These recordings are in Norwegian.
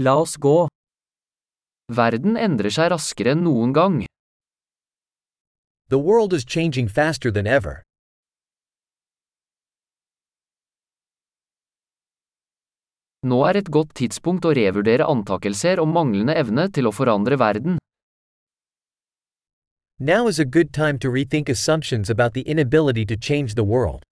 La oss gå. Verden endrer seg raskere enn noen gang. The world is changing faster than ever. Nå er et godt tidspunkt å revurdere antakelser om manglende evne til å forandre verden. Now is a good time to rethink assumptions about the inability to change the world.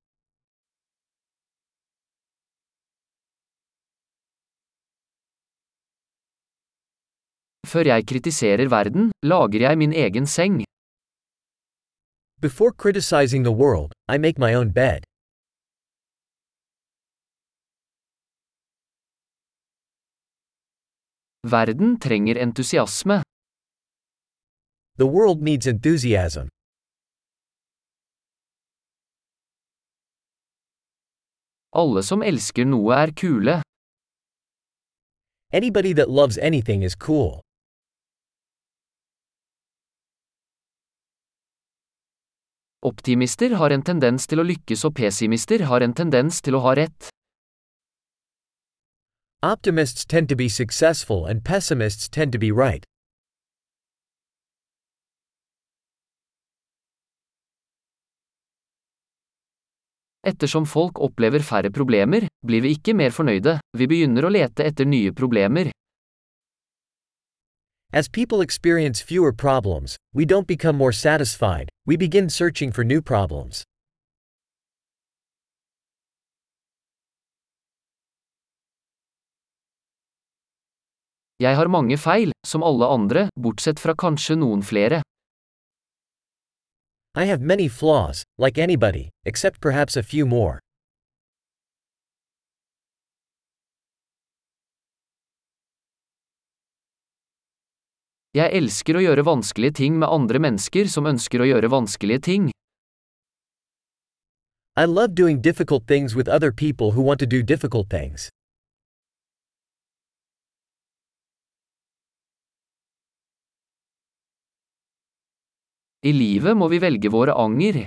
Før jeg kritiserer verden, lager jeg min egen seng. Before criticizing the world, I make my own bed. Verden trenger entusiasme. The world needs enthusiasm. Alle som elsker noe er kule. Anybody that loves anything is cool. Optimister har en tendens til å lykkes og pessimister har en tendens til å ha rett. Optimists tend to be successful and pessimists tend to be right. Ettersom folk opplever færre problemer, blir vi ikke mer fornøyde, vi begynner å lete etter nye problemer. As people experience fewer problems, we don't become more satisfied, we begin searching for new problems. Jeg har mange feil, som alle andre, bortsett fra kanskje noen flere. I have many flaws, like anybody, except perhaps a few more. Jeg elsker å gjøre vanskelige ting med andre mennesker som ønsker å gjøre vanskelige ting. I love doing difficult things with other people who want to do difficult things. I livet må vi velge våre anger.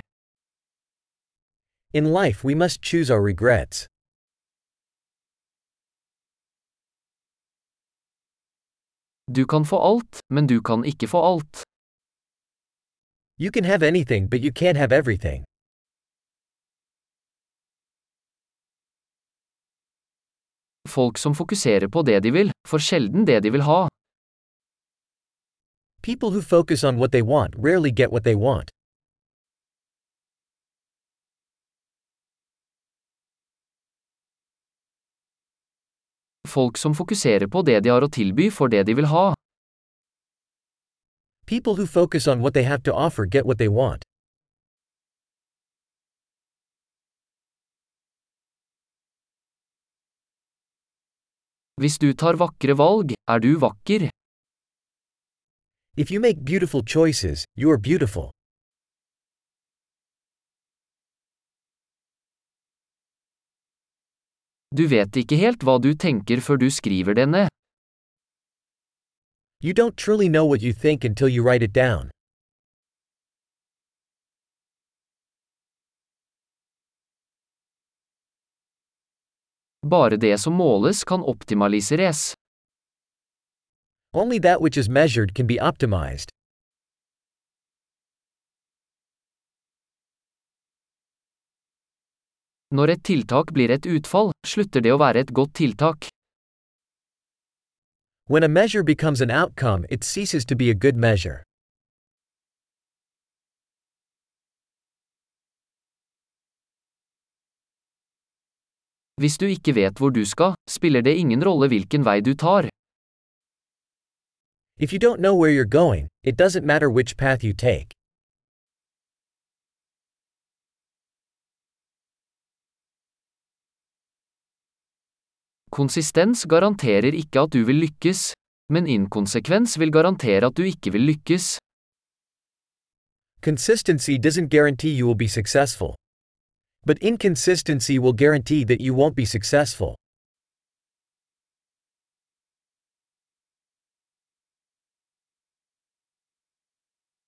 In life, we must choose our regrets. Du kan få alt, men du kan ikke få alt. You can have anything, but you can't have everything. Folk som fokuserer på det de vil, får sjelden det de vil ha. People who focus on what they want rarely get what they want. Folk som fokuserer på det de har å tilby, får det de vil ha. People who focus on what they have to offer get what they want. Hvis du tar vakre valg, er du vakker. If you make beautiful choices, you are beautiful. Du vet ikke helt hva du tenker før du skriver det ned. You don't truly know what you think until you write it down. Bare det som måles kan optimaliseres. Only that which is measured can be optimized. Når et tiltak blir et utfall, slutter det å være et godt tiltak. When a measure becomes an outcome, it ceases to be a good measure. Hvis du ikke vet hvor du skal, spiller det ingen rolle hvilken vei du tar. If you don't know where you're going, it doesn't matter which path you take. Konsistens garanterer ikke at du vil lykkes, men inkonsekvens vil garantere at du ikke vil lykkes. Consistency doesn't guarantee you will be successful. But inconsistency will guarantee that you won't be successful.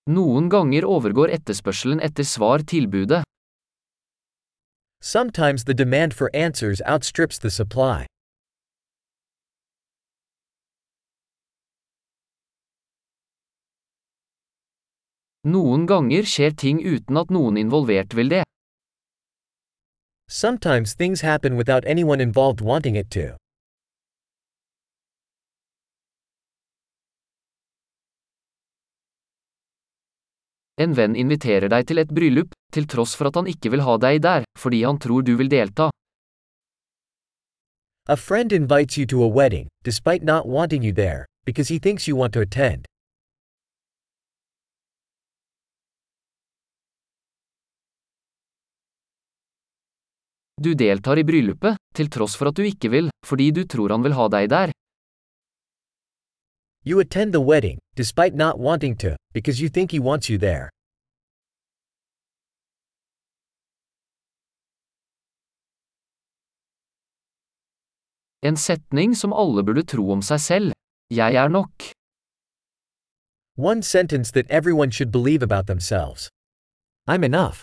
Noen ganger overgår etterspørselen etter svar tilbudet. Sometimes the demand for answers outstrips the supply. Noen ganger skjer ting uten at noen involvert vil det. Sometimes things happen without anyone involved wanting it to. En venn inviterer deg til et bryllup, til tross for at han ikke vil ha deg der, fordi han tror du vil delta. A friend invites you to a wedding, despite not wanting you there, because he thinks you want to attend. Du deltar i bryllupet, til tross for at du ikke vil, fordi du tror han vil ha deg der. You attend the wedding, despite not wanting to, because you think he wants you there. En setning som alle burde tro om seg selv. Jeg er nok. One sentence that everyone should believe about themselves. I'm enough.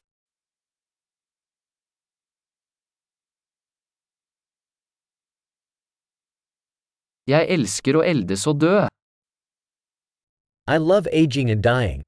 Jeg elsker å eldes og dø. I love aging and dying.